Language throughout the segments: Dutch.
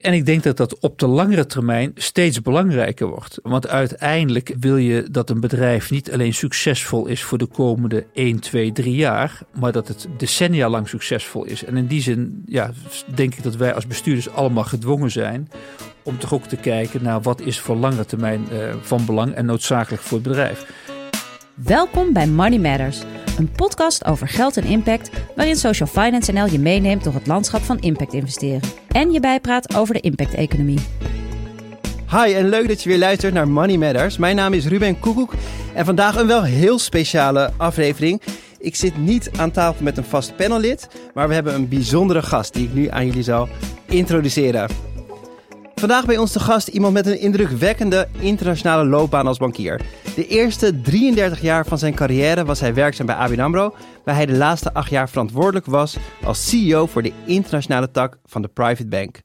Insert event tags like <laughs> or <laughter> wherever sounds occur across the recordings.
En ik denk dat dat op de langere termijn steeds belangrijker wordt. Want uiteindelijk wil je dat een bedrijf niet alleen succesvol is voor de komende 1, 2, 3 jaar, maar dat het decennia lang succesvol is. En in die zin ja, denk ik dat wij als bestuurders allemaal gedwongen zijn om toch ook te kijken naar wat is voor lange termijn uh, van belang en noodzakelijk voor het bedrijf. Welkom bij Money Matters, een podcast over geld en impact, waarin Social Finance NL je meeneemt door het landschap van impact investeren en je bijpraat over de impact-economie. Hi en leuk dat je weer luistert naar Money Matters. Mijn naam is Ruben Koekoek en vandaag een wel heel speciale aflevering. Ik zit niet aan tafel met een vast panellid, maar we hebben een bijzondere gast die ik nu aan jullie zal introduceren. Vandaag bij ons te gast iemand met een indrukwekkende internationale loopbaan als bankier. De eerste 33 jaar van zijn carrière was hij werkzaam bij ABN AMRO, waar hij de laatste acht jaar verantwoordelijk was als CEO voor de internationale tak van de private bank.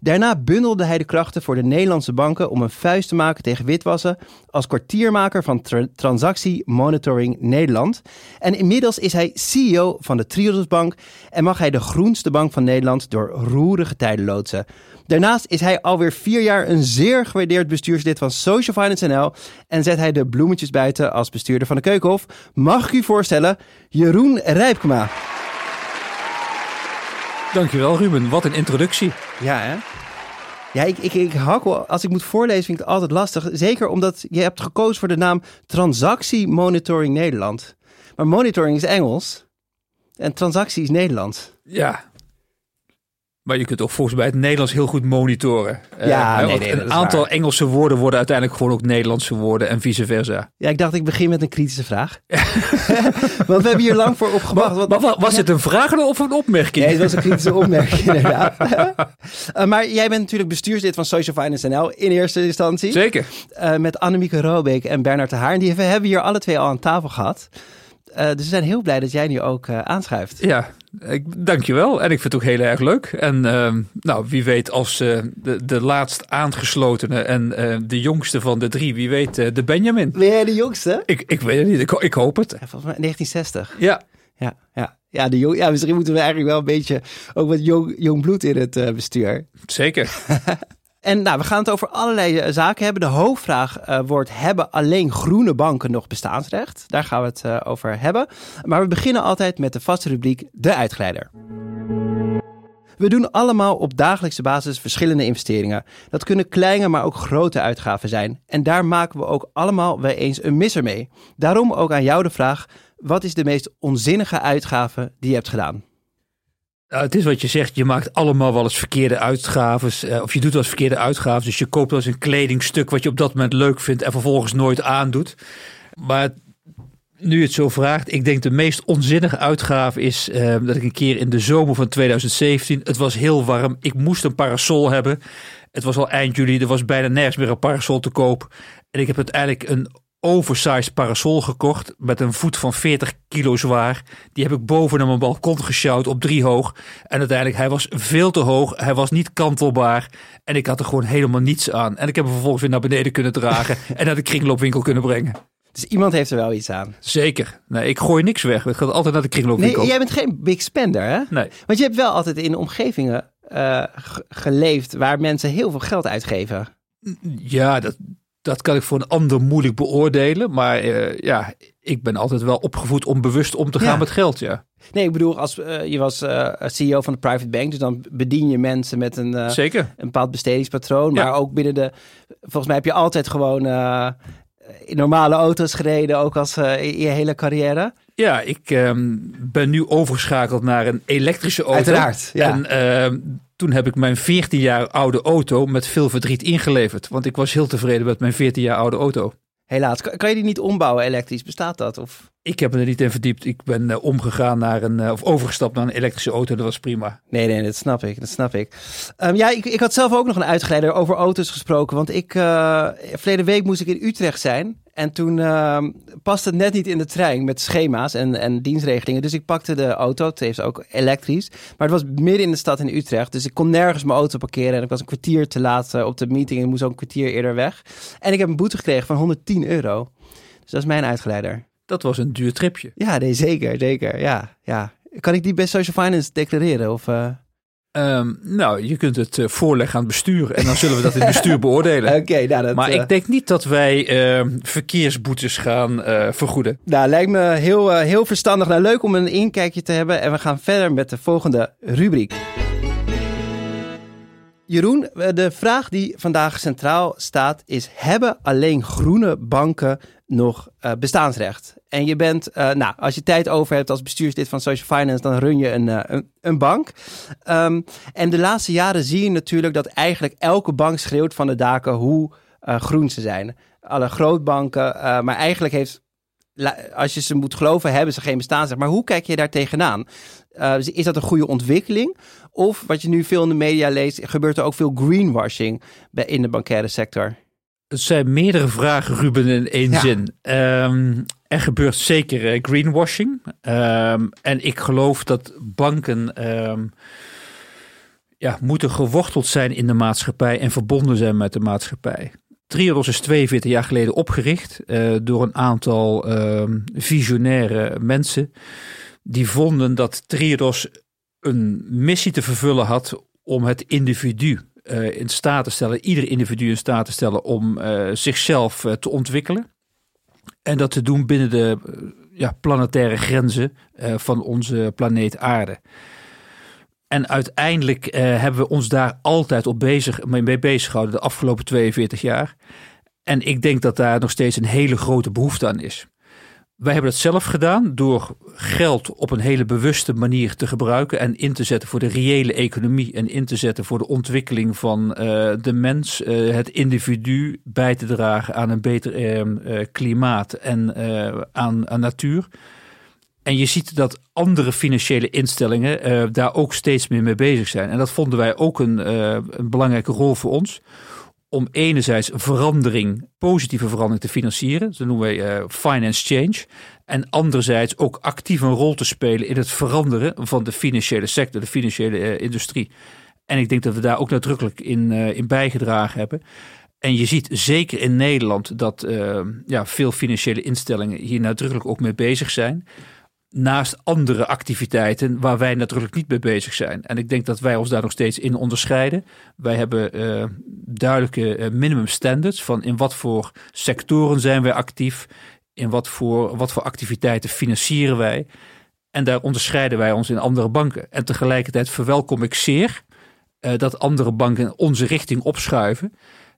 Daarna bundelde hij de krachten voor de Nederlandse banken om een vuist te maken tegen witwassen als kwartiermaker van Transactie Monitoring Nederland. En inmiddels is hij CEO van de Triodos Bank en mag hij de groenste bank van Nederland door roerige tijden loodsen. Daarnaast is hij alweer vier jaar een zeer gewaardeerd bestuurslid van Social Finance NL en zet hij de bloemetjes buiten als bestuurder van de Keukenhof. Mag ik u voorstellen, Jeroen Rijpkema. Dankjewel Ruben, wat een introductie. Ja hè? Ja, ik, ik, ik hakkel, als ik moet voorlezen vind ik het altijd lastig. Zeker omdat je hebt gekozen voor de naam Transactie Monitoring Nederland. Maar monitoring is Engels en transactie is Nederlands. Ja, maar je kunt ook volgens mij het Nederlands heel goed monitoren. Ja, uh, nee, een aantal Engelse woorden worden uiteindelijk gewoon ook Nederlandse woorden en vice versa. Ja, ik dacht ik begin met een kritische vraag. <laughs> Want we hebben hier lang voor. Maar, was het een vraag of een opmerking? Nee, het was een kritische opmerking <laughs> inderdaad. uh, maar jij bent natuurlijk bestuurslid van Social Finance NL in eerste instantie. Zeker. Uh, met Annemieke Robeek en Bernard de Haar. En die hebben hier alle twee al aan tafel gehad. Uh, dus we zijn heel blij dat jij nu ook uh, aanschuift. Ja, ik, dankjewel. En ik vind het ook heel erg leuk. En uh, nou, wie weet als uh, de, de laatst aangeslotene en de jongste van de drie, wie weet de Benjamin. Ben jij de jongste? Ik, ik weet het niet, ik, ik hoop het. Ja, volgens mij 1960. Ja. Ja, ja. Ja, de jong, ja, misschien moeten we eigenlijk wel een beetje ook wat jong, jong bloed in het bestuur. Zeker. <laughs> En nou, we gaan het over allerlei eh, zaken hebben. De hoofdvraag uh, wordt: hebben alleen groene banken nog bestaansrecht? Daar gaan we het uh, over hebben. Maar we beginnen altijd met de vaste rubriek: de uitgeleider. We doen allemaal op dagelijkse basis verschillende investeringen. Dat kunnen kleine, maar ook grote uitgaven zijn. En daar maken we ook allemaal wel eens een misser mee. Daarom ook aan jou de vraag: wat is de meest onzinnige uitgave die je hebt gedaan? Nou, het is wat je zegt, je maakt allemaal wel eens verkeerde uitgaven. Eh, of je doet wel eens verkeerde uitgaven. Dus je koopt wel eens een kledingstuk wat je op dat moment leuk vindt en vervolgens nooit aandoet. Maar nu het zo vraagt, ik denk de meest onzinnige uitgave is eh, dat ik een keer in de zomer van 2017, het was heel warm, ik moest een parasol hebben. Het was al eind juli, er was bijna nergens meer een parasol te koop. En ik heb uiteindelijk een oversized parasol gekocht met een voet van 40 kilo zwaar. Die heb ik boven naar mijn balkon gesjouwd op drie hoog. En uiteindelijk, hij was veel te hoog. Hij was niet kantelbaar. En ik had er gewoon helemaal niets aan. En ik heb hem vervolgens weer naar beneden kunnen dragen <laughs> en naar de kringloopwinkel kunnen brengen. Dus iemand heeft er wel iets aan. Zeker. Nee, ik gooi niks weg. Het gaat altijd naar de kringloopwinkel. Nee, jij bent geen big spender, hè? Nee. Want je hebt wel altijd in omgevingen uh, geleefd waar mensen heel veel geld uitgeven. Ja, dat, dat kan ik voor een ander moeilijk beoordelen. Maar uh, ja, ik ben altijd wel opgevoed om bewust om te gaan ja. met geld, ja. Nee, ik bedoel, als uh, je was uh, CEO van de private bank, dus dan bedien je mensen met een, Zeker. een bepaald bestedingspatroon. Maar ja. ook binnen de, volgens mij heb je altijd gewoon in normale auto's gereden, ook als in je hele carrière. Ja, ik um, ben nu overgeschakeld naar een elektrische auto. Uiteraard, ja. En uh, toen heb ik mijn 14 jaar oude auto met veel verdriet ingeleverd. Want ik was heel tevreden met mijn 14 jaar oude auto. Helaas, kan je die niet ombouwen elektrisch? Bestaat dat? Of? Ik heb me er niet in verdiept. Ik ben uh, omgegaan naar een, uh, of overgestapt naar een elektrische auto. Dat was prima. Nee, nee, dat snap ik. Dat snap ik. Um, ja, ik, ik had zelf ook nog een uitgeleider over auto's gesproken. Want ik, uh, verleden week moest ik in Utrecht zijn. En toen uh, paste het net niet in de trein met schema's en, en dienstregelingen. Dus ik pakte de auto. Het heeft ook elektrisch. Maar het was midden in de stad in Utrecht. Dus ik kon nergens mijn auto parkeren. En ik was een kwartier te laat op de meeting. En ik moest ook een kwartier eerder weg. En ik heb een boete gekregen van 110 euro. Dus dat is mijn uitgeleider. Dat was een duur tripje. Ja, nee, zeker, zeker. Ja, ja. Kan ik die bij Social Finance declareren? Of, uh... Ehm, nou, je kunt het uh, voorleggen aan het bestuur en dan zullen we dat in het bestuur <laughs> beoordelen. Oké, nou dat, maar uh... ik denk niet dat wij uh, verkeersboetes gaan vergoeden. Nou, lijkt me heel, heel verstandig. Nou, leuk om een inkijkje te hebben. En we gaan verder met de volgende rubriek. Jeroen, de vraag die vandaag centraal staat is: hebben alleen groene banken nog uh, bestaansrecht? En je bent, uh, nou, als je tijd over hebt als bestuurslid van Social Finance, dan run je een, uh, een, bank. Um, en de laatste jaren zie je natuurlijk dat eigenlijk elke bank schreeuwt van de daken hoe groen ze zijn. Alle grootbanken, maar eigenlijk heeft als je ze moet geloven, hebben ze geen bestaansrecht. Maar hoe kijk je daar tegenaan? Is dat een goede ontwikkeling? Of wat je nu veel in de media leest, gebeurt er ook veel greenwashing in de bankaire sector? Het zijn meerdere vragen, Ruben, in één ja. zin. Um, er gebeurt zeker uh, greenwashing. Um, en ik geloof dat banken um, ja, moeten geworteld zijn in de maatschappij en verbonden zijn met de maatschappij. Triodos is 42 jaar geleden opgericht uh, door een aantal uh, visionaire mensen. Die vonden dat Triodos een missie te vervullen had om het individu uh, in staat te stellen, ieder individu in staat te stellen om zichzelf te ontwikkelen. En dat te doen binnen de ja, planetaire grenzen van onze planeet Aarde. En uiteindelijk hebben we ons daar altijd op bezig, mee bezig gehouden de afgelopen 42 jaar. En ik denk dat daar nog steeds een hele grote behoefte aan is. Wij hebben dat zelf gedaan door geld op een hele bewuste manier te gebruiken en in te zetten voor de reële economie en in te zetten voor de ontwikkeling van uh, de mens, uh, het individu, bij te dragen aan een beter uh, klimaat en aan, aan natuur. En je ziet dat andere financiële instellingen daar ook steeds meer mee bezig zijn. En dat vonden wij ook een, een belangrijke rol voor ons. Om enerzijds verandering, positieve verandering te financieren. Dat noemen wij uh, finance change. En anderzijds ook actief een rol te spelen in het veranderen van de financiële sector, de financiële industrie. En ik denk dat we daar ook nadrukkelijk in, in bijgedragen hebben. En je ziet zeker in Nederland dat ja, veel financiële instellingen hier nadrukkelijk ook mee bezig zijn naast andere activiteiten waar wij natuurlijk niet mee bezig zijn. En ik denk dat wij ons daar nog steeds in onderscheiden. Wij hebben uh, duidelijke uh, minimum standards van in wat voor sectoren zijn wij actief, in wat voor, wat voor activiteiten financieren wij. En daar onderscheiden wij ons in andere banken. En tegelijkertijd verwelkom ik zeer uh, dat andere banken onze richting opschuiven.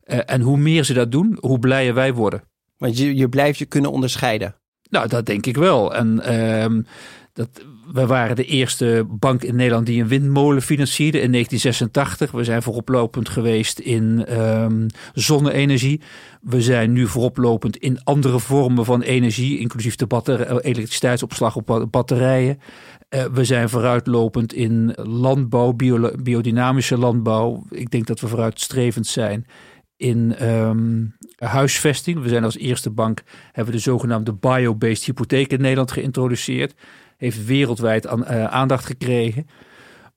en hoe meer ze dat doen, hoe blijer wij worden. Want je, je blijft je kunnen onderscheiden. Nou, dat denk ik wel. En um, dat, we waren de eerste bank in Nederland die een windmolen financierde in 1986. We zijn vooroplopend geweest in um, zonne-energie. We zijn nu vooroplopend in andere vormen van energie, inclusief de batter elektriciteitsopslag op batterijen. Uh, we zijn vooruitlopend in landbouw, bio biodynamische landbouw. Ik denk dat we vooruitstrevend zijn in um, huisvesting. We zijn als eerste bank, hebben de zogenaamde bio-based hypotheek in Nederland geïntroduceerd. Heeft wereldwijd aan, uh, aandacht gekregen.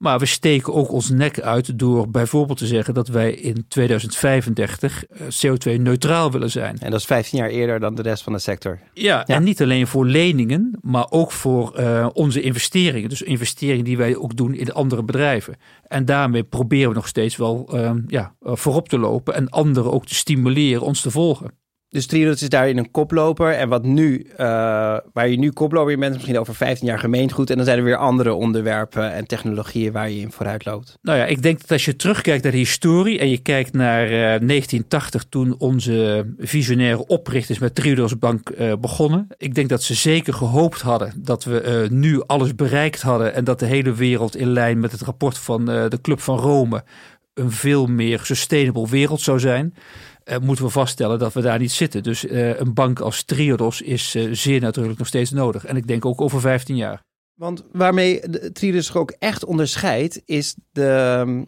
Maar we steken ook ons nek uit door bijvoorbeeld te zeggen dat wij in 2035 CO2-neutraal willen zijn. En dat is 15 jaar eerder dan de rest van de sector. Ja, ja. en niet alleen voor leningen, maar ook voor uh, onze investeringen. Dus investeringen die wij ook doen in andere bedrijven. En daarmee proberen we nog steeds wel uh, ja, voorop te lopen en anderen ook te stimuleren ons te volgen. Dus Triodos is daarin een koploper. En wat nu, uh, waar je nu koploper in bent, misschien over 15 jaar gemeengoed. En dan zijn er weer andere onderwerpen en technologieën waar je in vooruit loopt. Nou ja, ik denk dat als je terugkijkt naar de historie en je kijkt naar uh, 1980 toen onze visionaire oprichters met Triodos Bank uh, begonnen. Ik denk dat ze zeker gehoopt hadden dat we nu alles bereikt hadden. En dat de hele wereld in lijn met het rapport van de Club van Rome een veel meer sustainable wereld zou zijn uh, moeten we vaststellen dat we daar niet zitten. Dus uh, een bank als Triodos is uh, zeer natuurlijk nog steeds nodig. En ik denk ook over 15 jaar. Want waarmee Triodos ook echt onderscheidt, is de,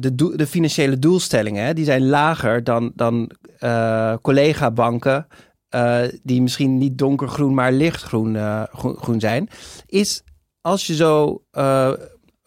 de, de, financiële doelstellingen. Hè? Die zijn lager dan, dan collega-banken. die misschien niet donkergroen, maar lichtgroen groen zijn. Is als je zo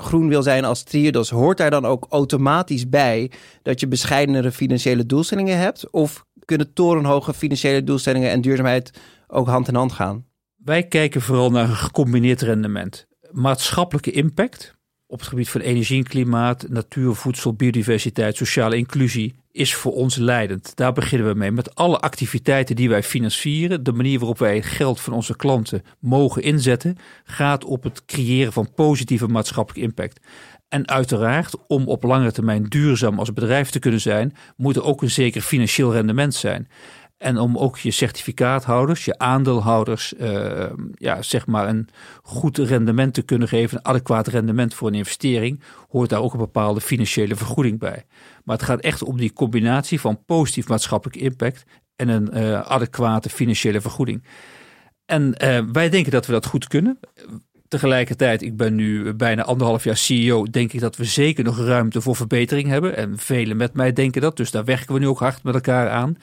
groen wil zijn als Triodos, hoort daar dan ook automatisch bij dat je bescheidenere financiële doelstellingen hebt? Of kunnen torenhoge financiële doelstellingen en duurzaamheid ook hand in hand gaan? Wij kijken vooral naar een gecombineerd rendement. Maatschappelijke impact op het gebied van energie en klimaat, natuur, voedsel, biodiversiteit, sociale inclusie is voor ons leidend. Daar beginnen we mee. Met alle activiteiten die wij financieren, de manier waarop wij geld van onze klanten mogen inzetten, gaat op het creëren van positieve maatschappelijke impact. En uiteraard, om op lange termijn duurzaam als bedrijf te kunnen zijn, moet er ook een zeker financieel rendement zijn. En om ook je certificaathouders, je aandeelhouders, uh, ja, zeg maar een goed rendement te kunnen geven, een adequaat rendement voor een investering, hoort daar ook een bepaalde financiële vergoeding bij. Maar het gaat echt om die combinatie van positief maatschappelijk impact en een uh, adequate financiële vergoeding. En uh, wij denken dat we dat goed kunnen. Tegelijkertijd, ik ben nu bijna anderhalf jaar CEO, denk ik dat we zeker nog ruimte voor verbetering hebben. En velen met mij denken dat, dus daar werken we nu ook hard met elkaar aan.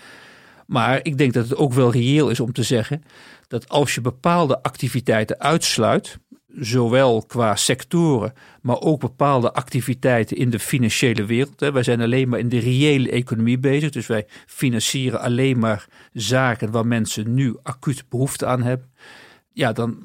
Maar ik denk dat het ook wel reëel is om te zeggen dat als je bepaalde activiteiten uitsluit, zowel qua sectoren, maar ook bepaalde activiteiten in de financiële wereld. Wij zijn alleen maar in de reële economie bezig, dus wij financieren alleen maar zaken waar mensen nu acuut behoefte aan hebben ja, dan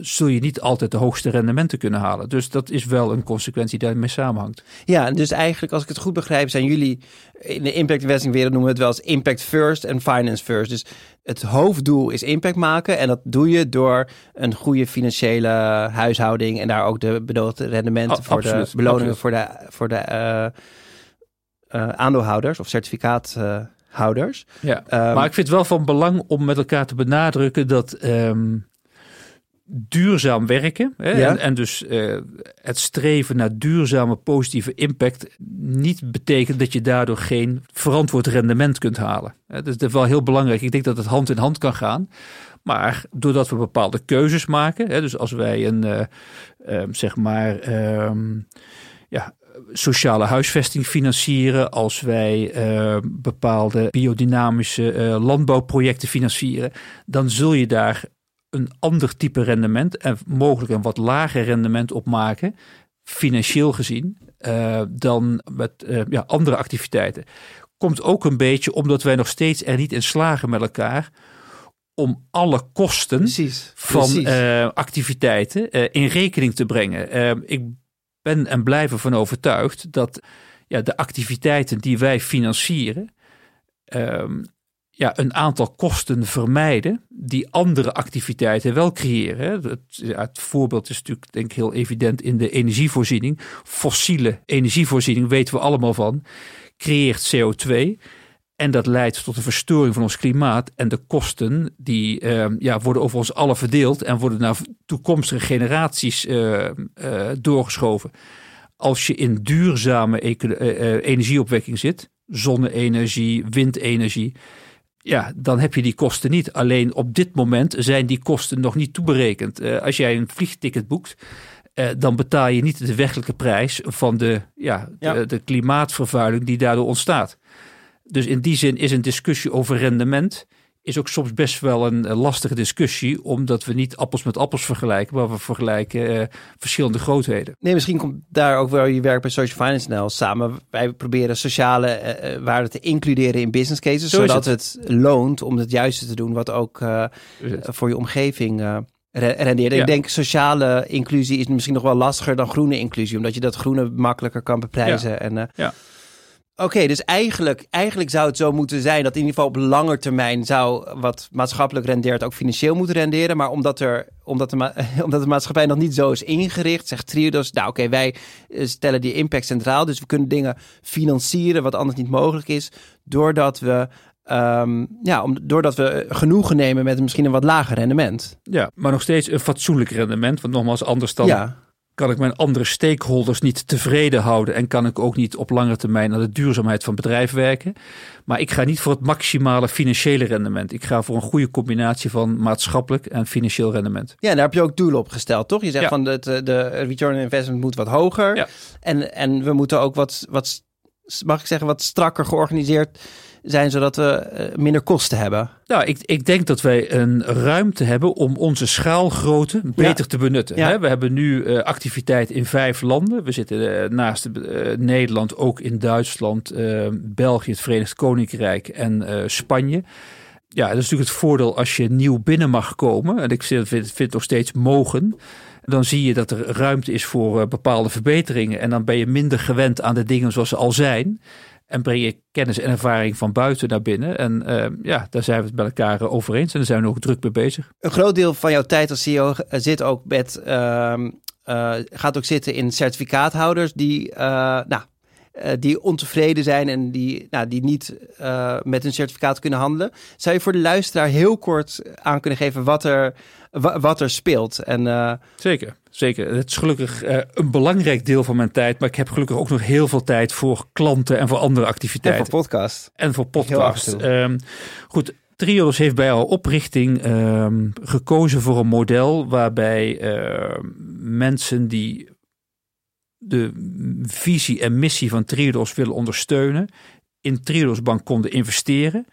zul je niet altijd de hoogste rendementen kunnen halen. Dus dat is wel een consequentie die daarmee samenhangt. Ja, dus eigenlijk, als ik het goed begrijp, zijn jullie in de impact investing wereld noemen we het wel eens impact first en finance first. Dus het hoofddoel is impact maken en dat doe je door een goede financiële huishouding en daar ook de bedoelde rendementen voor de beloningen voor de, voor de uh, uh, aandeelhouders of certificaathouders. ja, um, maar ik vind het wel van belang om met elkaar te benadrukken dat um, duurzaam werken. Hè, en, en, dus uh, het streven naar duurzame positieve impact niet betekent dat je daardoor geen verantwoord rendement kunt halen. Hè, dat is wel heel belangrijk. Ik denk dat het hand in hand kan gaan. Maar doordat we bepaalde keuzes maken, hè, dus als wij een uh, uh, zeg maar um, ja, sociale huisvesting financieren, als wij uh, bepaalde biodynamische uh, landbouwprojecten financieren, dan zul je daar een ander type rendement en mogelijk een wat lager rendement opmaken, financieel gezien, uh, dan met uh, ja, andere activiteiten. Komt ook een beetje omdat wij nog steeds er niet in slagen met elkaar om alle kosten precies, van precies. Uh, activiteiten in rekening te brengen. ik ben en blijf ervan overtuigd dat ja, de activiteiten die wij financieren, ehm, ja, een aantal kosten vermijden die andere activiteiten wel creëren. Het, het, voorbeeld is natuurlijk denk ik heel evident in de energievoorziening. Fossiele energievoorziening weten we allemaal van, creëert CO2. En dat leidt tot een verstoring van ons klimaat. En de kosten die uh, ja, worden over ons allen verdeeld en worden naar toekomstige generaties uh, uh, doorgeschoven. Als je in duurzame energieopwekking zit, zonne-energie, windenergie ja, dan heb je die kosten niet. Alleen op dit moment zijn die kosten nog niet toeberekend. Uh, als jij een vliegticket boekt, uh, dan betaal je niet de werkelijke prijs van de, ja, ja. De, de, klimaatvervuiling die daardoor ontstaat. Dus in die zin is een discussie over rendement is ook soms best wel een, lastige discussie, omdat we niet appels met appels vergelijken, maar we vergelijken uh, verschillende grootheden. Nee, misschien komt daar ook wel je werk bij Social Finance NL samen. Wij proberen sociale uh, waarden te includeren in business cases, Zo zodat het. het. loont om het juiste te doen, wat ook uh, voor je omgeving rendeert. Ja. Ik denk sociale inclusie is misschien nog wel lastiger dan groene inclusie, omdat je dat groene makkelijker kan beprijzen. Ja. En, ja. Oké, okay, dus eigenlijk, eigenlijk zou het zo moeten zijn dat in ieder geval op lange termijn zou wat maatschappelijk rendeert ook financieel moeten renderen. Maar omdat, er, omdat, de, <laughs> omdat de maatschappij nog niet zo is ingericht, zegt Triodos, nou oké, okay, wij eh, stellen die impact centraal. Dus we kunnen dingen financieren wat anders niet mogelijk is, doordat we Um, ja, om, doordat we genoegen nemen met misschien een wat lager rendement. Ja, maar nog steeds een fatsoenlijk rendement. Want nogmaals, anders dan ja kan ik mijn andere stakeholders niet tevreden houden en kan ik ook niet op lange termijn aan de duurzaamheid van bedrijf werken. Maar ik ga niet voor het maximale financiële rendement. Ik ga voor een goede combinatie van maatschappelijk en financieel rendement. Ja, daar heb je ook doelen op gesteld, toch? Je zegt ja. van de, de return on investment moet wat hoger. Ja. En, en we moeten ook wat, wat, mag ik zeggen, wat strakker georganiseerd zijn, zodat we eh, minder kosten hebben? Nou, ik, ik denk dat wij een ruimte hebben om onze schaalgrootte beter ja. te benutten. Ja. We hebben nu uh, activiteit in vijf landen. We zitten uh, naast uh, Nederland ook in Duitsland, België, het Verenigd Koninkrijk en Spanje. Ja, dat is natuurlijk het voordeel als je nieuw binnen mag komen. En ik vind, vind het nog steeds mogen. dan zie je dat er ruimte is voor bepaalde verbeteringen. En dan ben je minder gewend aan de dingen zoals ze al zijn. En breng je kennis en ervaring van buiten naar binnen. En uh, ja, daar zijn we het bij elkaar over eens. En daar zijn we ook druk mee bezig. Een groot deel van jouw tijd als CEO zit ook met, uh, gaat ook zitten in certificaathouders die, nou, die ontevreden zijn en die, nou, die niet met een certificaat kunnen handelen. Zou je voor de luisteraar heel kort aan kunnen geven wat er, wat er speelt? En, Zeker. Zeker. Het is gelukkig uh, een belangrijk deel van mijn tijd. Maar ik heb gelukkig ook nog heel veel tijd voor klanten en voor andere activiteiten. En voor podcast. En voor podcast. Um, goed. Triodos heeft bij haar oprichting um, gekozen voor een model waarbij uh, mensen die de visie en missie van Triodos willen ondersteunen, in Triodos Bank konden investeren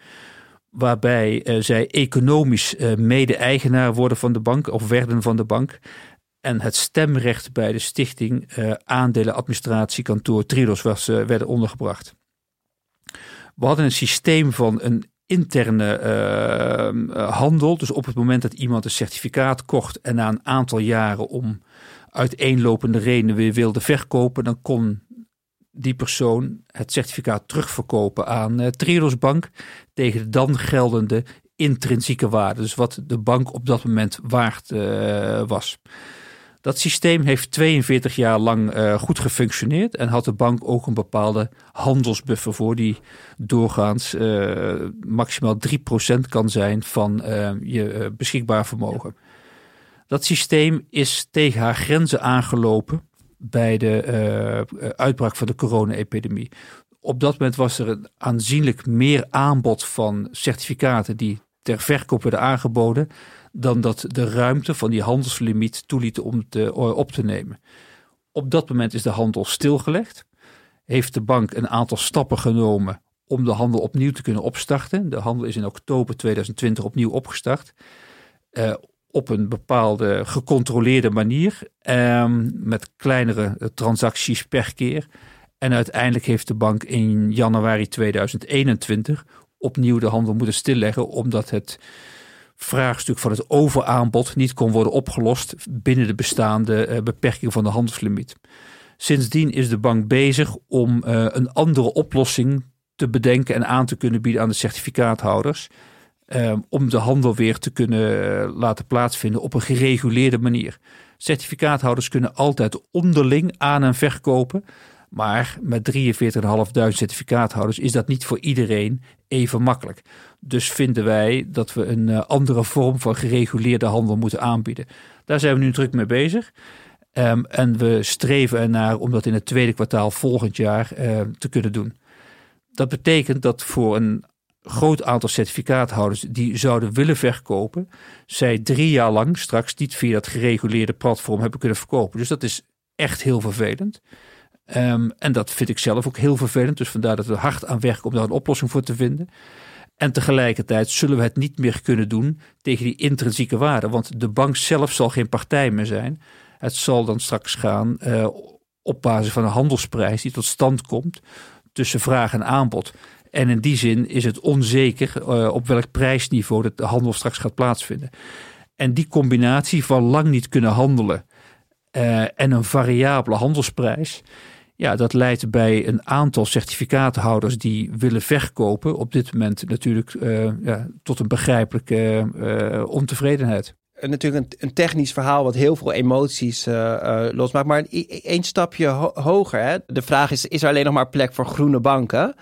waarbij uh, zij economisch uh, mede-eigenaar worden van de bank of werden van de bank en het stemrecht bij de stichting uh, aandelenadministratiekantoor Trilos was, werden ondergebracht. We hadden een systeem van een interne handel. Dus op het moment dat iemand een certificaat kocht en na een aantal jaren om uiteenlopende redenen weer wilde verkopen, dan kon die persoon het certificaat terugverkopen aan uh, Triodos Bank tegen de dan geldende intrinsieke waarde. Dus wat de bank op dat moment waard was. Dat systeem heeft 42 jaar lang uh, goed gefunctioneerd en had de bank ook een bepaalde handelsbuffer voor die doorgaans maximaal 3% kan zijn van je beschikbaar vermogen. Dat systeem is tegen haar grenzen aangelopen bij de uitbraak van de corona-epidemie. Op dat moment was er een aanzienlijk meer aanbod van certificaten die ter verkoop werden aangeboden dan dat de ruimte van die handelslimiet toeliet om te, op te nemen. Op dat moment is de handel stilgelegd. Heeft de bank een aantal stappen genomen om de handel opnieuw te kunnen opstarten. De handel is in oktober 2020 opnieuw opgestart. Uh, op een bepaalde gecontroleerde manier. Uh, met kleinere transacties per keer. En uiteindelijk heeft de bank in januari 2021 opnieuw de handel moeten stilleggen. Omdat het vraagstuk van het overaanbod niet kon worden opgelost binnen de bestaande uh, beperking van de handelslimiet. Sindsdien is de bank bezig om uh, een andere oplossing te bedenken en aan te kunnen bieden aan de certificaathouders. Uh, om de handel weer te kunnen laten plaatsvinden op een gereguleerde manier. Certificaathouders kunnen altijd onderling aan en verkopen. Maar met 43.500 certificaathouders is dat niet voor iedereen even makkelijk. Dus vinden wij dat we een uh, andere vorm van gereguleerde handel moeten aanbieden. Daar zijn we nu druk mee bezig. Um, en we streven ernaar om dat in het tweede kwartaal volgend jaar uh, te kunnen doen. Dat betekent dat voor een groot aantal certificaathouders die zouden willen verkopen, zij drie jaar lang straks niet via dat gereguleerde platform hebben kunnen verkopen. Dus dat is echt heel vervelend. Um, en dat vind ik zelf ook heel vervelend. Dus vandaar dat we hard aan werken om daar een oplossing voor te vinden. En tegelijkertijd zullen we het niet meer kunnen doen tegen die intrinsieke waarde. Want de bank zelf zal geen partij meer zijn. Het zal dan straks gaan uh, op basis van een handelsprijs die tot stand komt tussen vraag en aanbod. En in die zin is het onzeker uh, op welk prijsniveau de handel straks gaat plaatsvinden. En die combinatie van lang niet kunnen handelen uh, en een variabele handelsprijs ja, dat leidt bij een aantal certificaathouders die willen verkopen op dit moment natuurlijk uh, ja, tot een begrijpelijke uh, ontevredenheid. Natuurlijk een, een, technisch verhaal wat heel veel emoties losmaakt. Maar één stapje ho hoger. Hè? De vraag is, is er alleen nog maar plek voor groene banken?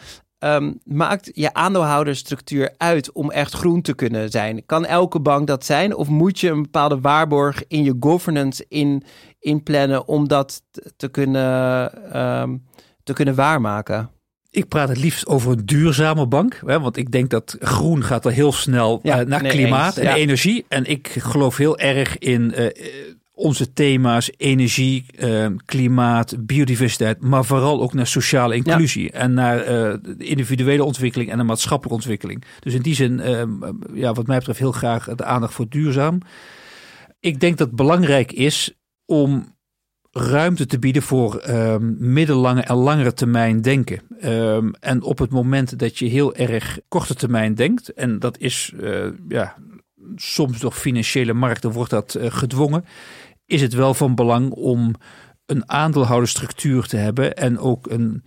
Um, maakt je aandeelhoudersstructuur uit om echt groen te kunnen zijn? Kan elke bank dat zijn? Of moet je een bepaalde waarborg in je governance in, inplannen om dat te kunnen, um, te kunnen waarmaken? Ik praat het liefst over een duurzame bank. Hè, want ik denk dat groen gaat er heel snel ja, uh, naar nee, klimaat eens, en ja. energie. En ik geloof heel erg in uh, onze thema's energie, uh, klimaat, biodiversiteit, maar vooral ook naar sociale inclusie ja. en naar uh, de individuele ontwikkeling en de maatschappelijke ontwikkeling. Dus in die zin, uh, ja, wat mij betreft, heel graag de aandacht voor duurzaam. Ik denk dat het belangrijk is om ruimte te bieden voor um, middellange en langere termijn denken. Um, en op het moment dat je heel erg korte termijn denkt, en dat is ja, soms door financiële markten wordt dat gedwongen is het wel van belang om een aandeelhoudersstructuur te hebben en ook een,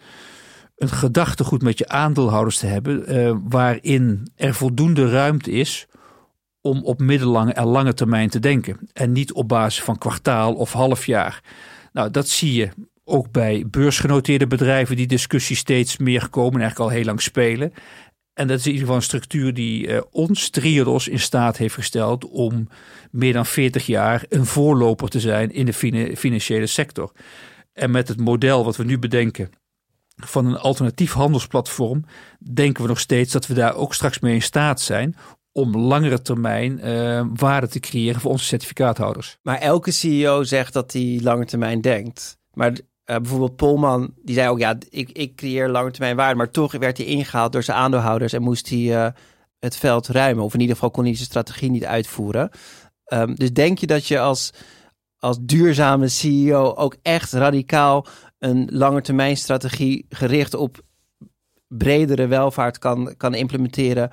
een gedachtegoed met je aandeelhouders te hebben, uh, waarin er voldoende ruimte is om op middellange en lange termijn te denken. En niet op basis van kwartaal of halfjaar. Nou, dat zie je ook bij beursgenoteerde bedrijven, die discussies steeds meer komen, eigenlijk al heel lang spelen. En dat is in ieder geval een structuur die uh, ons, Triodos, in staat heeft gesteld om meer dan 40 jaar een voorloper te zijn in de financiële sector. En met het model wat we nu bedenken van een alternatief handelsplatform, denken we nog steeds dat we daar ook straks mee in staat zijn om langere termijn uh, waarde te creëren voor onze certificaathouders. Maar elke CEO zegt dat hij lange termijn denkt. Maar uh, bijvoorbeeld Polman, die zei ook, ja, ik, ik creëer lange termijn waarde, maar toch werd hij ingehaald door zijn aandeelhouders en moest hij uh, het veld ruimen. Of in ieder geval kon hij zijn strategie niet uitvoeren. Um, dus denk je dat je als, als duurzame CEO ook echt radicaal een langetermijn strategie gericht op bredere welvaart kan, kan implementeren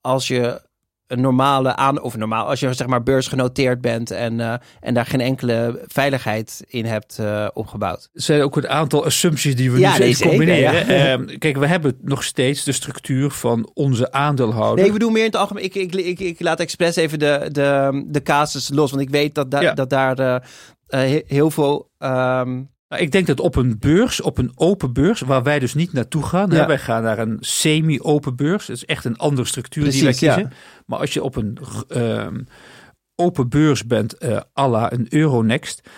als je een normale aan of normaal als je zeg maar beursgenoteerd bent en, uh, en daar geen enkele veiligheid in hebt uh, opgebouwd. Er zijn ook een aantal assumpties die we ja, nu nee, combineren. ja. uh, kijk, we hebben nog steeds de structuur van onze aandeelhouder. Nee, ik bedoel meer in het algemeen. Ik, ik, ik, ik laat expres even de, de, de casus los, want ik weet dat, da, ja. dat daar eh, heel veel um, nou, ik denk dat op een beurs, op een open beurs, waar wij dus niet naartoe gaan. Ja. Hè, wij gaan naar een semi-open beurs. Dat is echt een andere structuur Precies, die wij kiezen. Ja. Maar als je op een uh, open beurs bent, uh, à la een Euronext.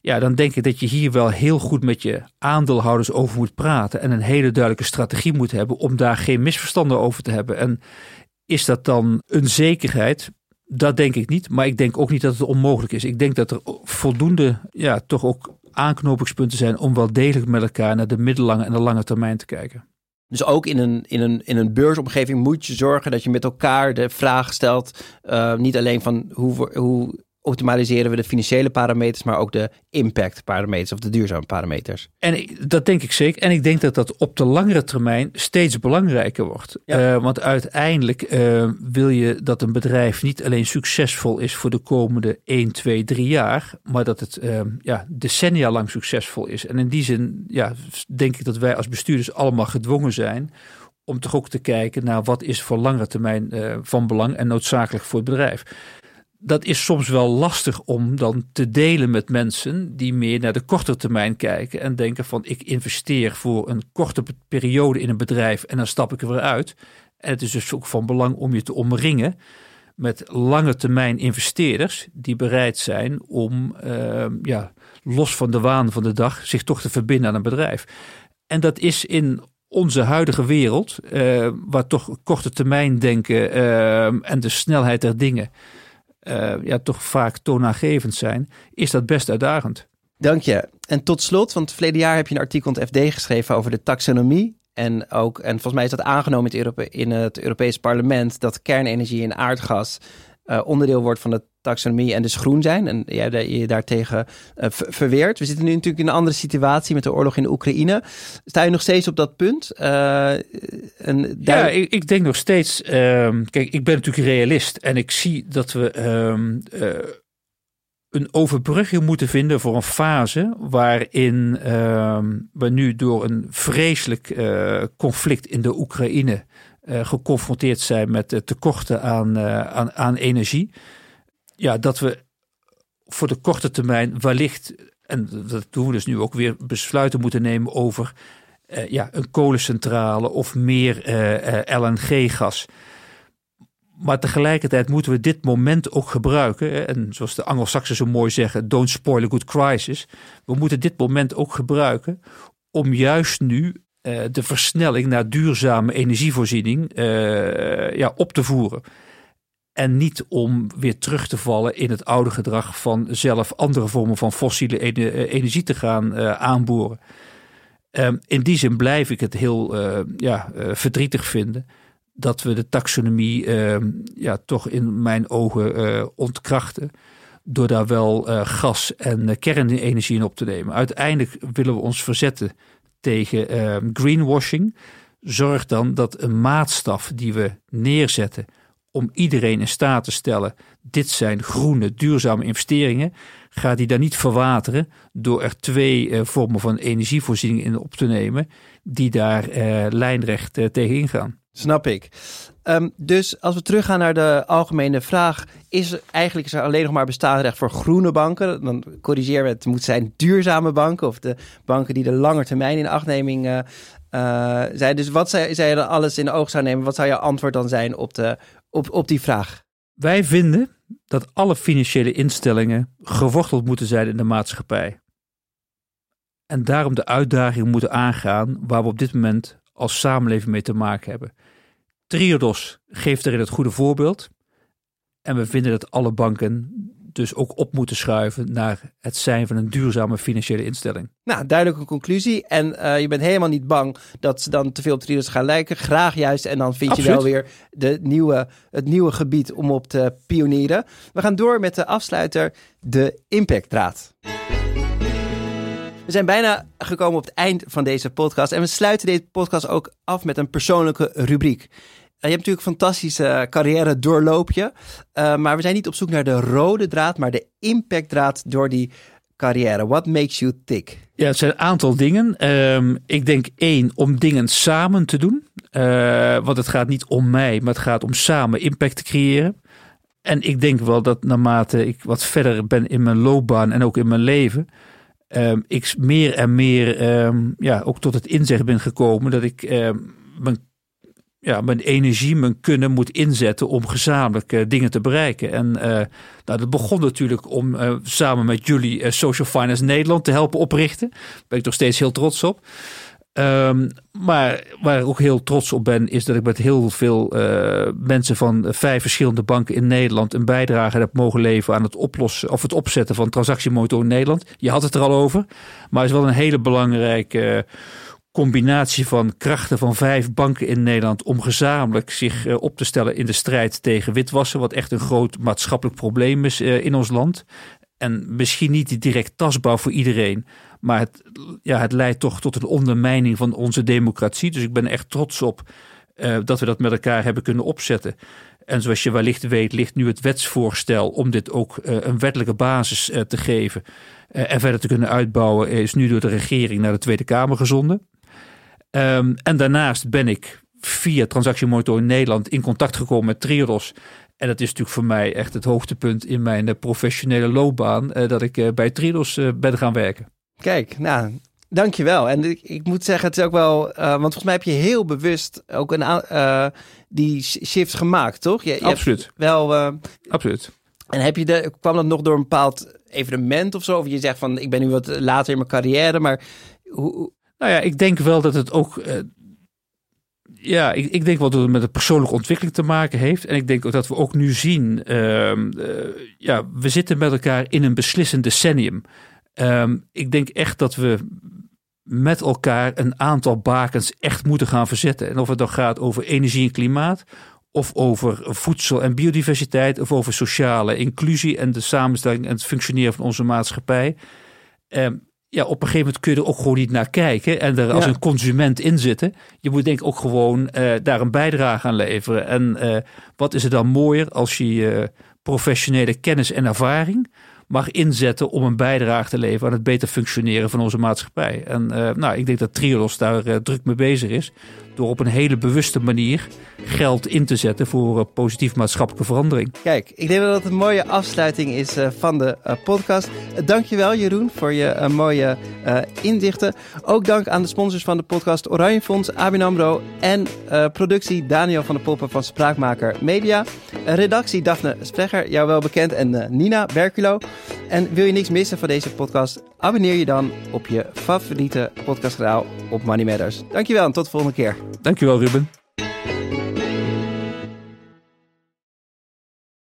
Ja, dan denk ik dat je hier wel heel goed met je aandeelhouders over moet praten. En een hele duidelijke strategie moet hebben om daar geen misverstanden over te hebben. En is dat dan een zekerheid? Dat denk ik niet. Maar ik denk ook niet dat het onmogelijk is. Ik denk dat er voldoende, ja, toch ook aanknopingspunten zijn om wel degelijk met elkaar naar de middellange en de lange termijn te kijken. Dus ook in een, in, een, in een beursomgeving moet je zorgen dat je met elkaar de vraag stelt. Uh, niet alleen van hoe, hoe optimaliseren we de financiële parameters, maar ook de impact parameters of de duurzame parameters. En dat denk ik zeker. En ik denk dat dat op de langere termijn steeds belangrijker wordt. Ja. Uh, want uiteindelijk uh, wil je dat een bedrijf niet alleen succesvol is voor de komende 1, 2, 3 jaar, maar dat het uh, ja, decennia lang succesvol is. En in die zin ja, denk ik dat wij als bestuurders allemaal gedwongen zijn om toch ook te kijken naar wat is voor langere termijn van belang en noodzakelijk voor het bedrijf dat is soms wel lastig om dan te delen met mensen die meer naar de korte termijn kijken en denken van ik investeer voor een korte periode in een bedrijf en dan stap ik er weer uit. En het is dus ook van belang om je te omringen met lange termijn investeerders die bereid zijn om uh, ja, los van de waan van de dag zich toch te verbinden aan een bedrijf. En dat is in onze huidige wereld, uh, waar toch korte termijn denken uh, en de snelheid der dingen uh, ja, toch vaak toonaangevend zijn, is dat best uitdagend. Dank je. En tot slot, want verleden jaar heb je een artikel in het FD geschreven over de taxonomie. En, ook, en volgens mij is dat aangenomen in het, in het Europees Parlement dat kernenergie en aardgas uh, onderdeel wordt van de taxonomie en dus groen zijn. En jij je daartegen uh, verweert. We zitten nu natuurlijk in een andere situatie met de oorlog in de Oekraïne. Sta je nog steeds op dat punt? Uh, en daar... Ja, ik, ik, denk nog steeds. Uh, kijk, ik ben natuurlijk realist en ik zie dat we ehm, een overbrugging moeten vinden voor een fase waarin ehm, we nu door een vreselijk conflict in de Oekraïne geconfronteerd zijn met tekorten aan, aan, aan energie. Ja, dat we voor de korte termijn wellicht, en dat doen we dus nu ook weer, besluiten moeten nemen over ja, een kolencentrale of meer LNG-gas. Maar tegelijkertijd moeten we dit moment ook gebruiken. En zoals de Anglo-Saxen zo mooi zeggen, don't spoil a good crisis. We moeten dit moment ook gebruiken om juist nu de versnelling naar duurzame energievoorziening ja, op te voeren. En niet om weer terug te vallen in het oude gedrag van zelf andere vormen van fossiele energie te gaan uh, aanboren. Um, in die zin blijf ik het heel ja, verdrietig vinden dat we de taxonomie ehm, ja, toch in mijn ogen ontkrachten door daar wel gas en kernenergie in op te nemen. Uiteindelijk willen we ons verzetten tegen uh, greenwashing. Zorg dan dat een maatstaf die we neerzetten om iedereen in staat te stellen: dit zijn groene, duurzame investeringen. Ga die dan niet verwateren door er twee uh, vormen van energievoorziening in op te nemen, die daar uh, lijnrecht uh, tegen ingaan. Snap ik. Um, dus als we teruggaan naar de algemene vraag, is er eigenlijk is er alleen nog maar bestaansrecht voor groene banken? Dan corrigeer we het moet zijn duurzame banken of de banken die de lange termijn in achtneming uh, zijn. Dus wat je dan alles in oog zou nemen? Wat zou jouw antwoord dan zijn op, de, op, op die vraag? Wij vinden dat alle financiële instellingen geworteld moeten zijn in de maatschappij. En daarom de uitdaging moeten aangaan waar we op dit moment als samenleving mee te maken hebben. Triodos geeft erin het goede voorbeeld. En we vinden dat alle banken dus ook op moeten schuiven naar het zijn van een duurzame financiële instelling. Nou, duidelijke conclusie. En uh, je bent helemaal niet bang dat ze dan te veel op Triodos gaan lijken. Graag juist. En dan vind Absoluut. je wel weer de nieuwe, het nieuwe gebied om op te pionieren. We gaan door met de afsluiter, de impactdraad. We zijn bijna gekomen op het eind van deze podcast. En we sluiten deze podcast ook af met een persoonlijke rubriek. Je hebt natuurlijk een fantastische carrière doorloopje. Uh, maar we zijn niet op zoek naar de rode draad, maar de impactdraad door die carrière. What makes you tick? Ja, het zijn een aantal dingen. Um, ik denk één, om dingen samen te doen. Uh, want het gaat niet om mij, maar het gaat om samen impact te creëren. En ik denk wel dat naarmate ik wat verder ben in mijn loopbaan en ook in mijn leven, um, ik meer en meer um, ja, ook tot het inzicht ben gekomen dat ik mijn ja, mijn energie, mijn kunnen moet inzetten om gezamenlijk uh, dingen te bereiken. En uh, nou, dat begon natuurlijk om uh, samen met jullie Social Finance Nederland te helpen oprichten. Daar ben ik nog steeds heel trots op. Um, maar waar ik ook heel trots op ben, is dat ik met heel veel mensen van vijf verschillende banken in Nederland een bijdrage heb mogen leveren aan het oplossen of het opzetten van transactiemotor in Nederland. Je had het er al over, maar het is wel een hele belangrijke combinatie van krachten van vijf banken in Nederland om gezamenlijk zich eh, op te stellen in de strijd tegen witwassen, wat echt een groot maatschappelijk probleem is eh, in ons land. En misschien niet direct tastbaar voor iedereen, maar het, ja, het leidt toch tot een ondermijning van onze democratie. Dus ik ben echt trots op uh, dat we dat met elkaar hebben kunnen opzetten. En zoals je wellicht weet, ligt nu het wetsvoorstel om dit ook een wettelijke basis te geven en verder te kunnen uitbouwen, is nu door de regering naar de Tweede Kamer gezonden. Um, en daarnaast ben ik via Transactiemonitor in Nederland in contact gekomen met Triodos. En dat is natuurlijk voor mij echt het hoogtepunt in mijn uh, professionele loopbaan. Uh, dat ik uh, bij Triodos ben gaan werken. Kijk, nou, dankjewel. En ik, ik moet zeggen, het is ook wel... want volgens mij heb je heel bewust ook een, die shift gemaakt, toch? Je, je Absoluut. Wel, Absoluut. En heb je de, kwam dat nog door een bepaald evenement of zo? Of je zegt van, ik ben nu wat later in mijn carrière, maar... Hoe, nou ja, ik denk wel dat het ook. Uh, ja, ik, ik, denk wel dat het met een persoonlijke ontwikkeling te maken heeft. En ik denk ook dat we ook nu zien. Uh, uh, ja, we zitten met elkaar in een beslissend decennium. Ehm, ik denk echt dat we met elkaar een aantal bakens echt moeten gaan verzetten. En of het dan gaat over energie en klimaat, of over voedsel en biodiversiteit, of over sociale inclusie en de samenstelling en het functioneren van onze maatschappij. Um, ja, op een gegeven moment kun je er ook gewoon niet naar kijken en er als een consument in zitten. Je moet denk ik ook gewoon uh, daar een bijdrage aan leveren. En uh, wat is er dan mooier als je je professionele kennis en ervaring mag inzetten om een bijdrage te leveren aan het beter functioneren van onze maatschappij. En uh, nou, ik denk dat Triodos daar druk mee bezig is door op een hele bewuste manier geld in te zetten voor uh, positief maatschappelijke verandering. Kijk, ik denk dat het een mooie afsluiting is uh, van de uh, podcast. dankjewel Jeroen voor je mooie inzichten. Ook dank aan de sponsors van de podcast Oranje Fonds, ABN AMRO en productie Daniel van de Poppen van Spraakmaker Media. redactie Daphne Sprecher, jou wel bekend, en Nina Berkulo. En wil je niks missen van deze podcast? Abonneer je dan op je favoriete podcastkanaal op Money Matters. Dankjewel en tot de volgende keer. Dankjewel Ruben.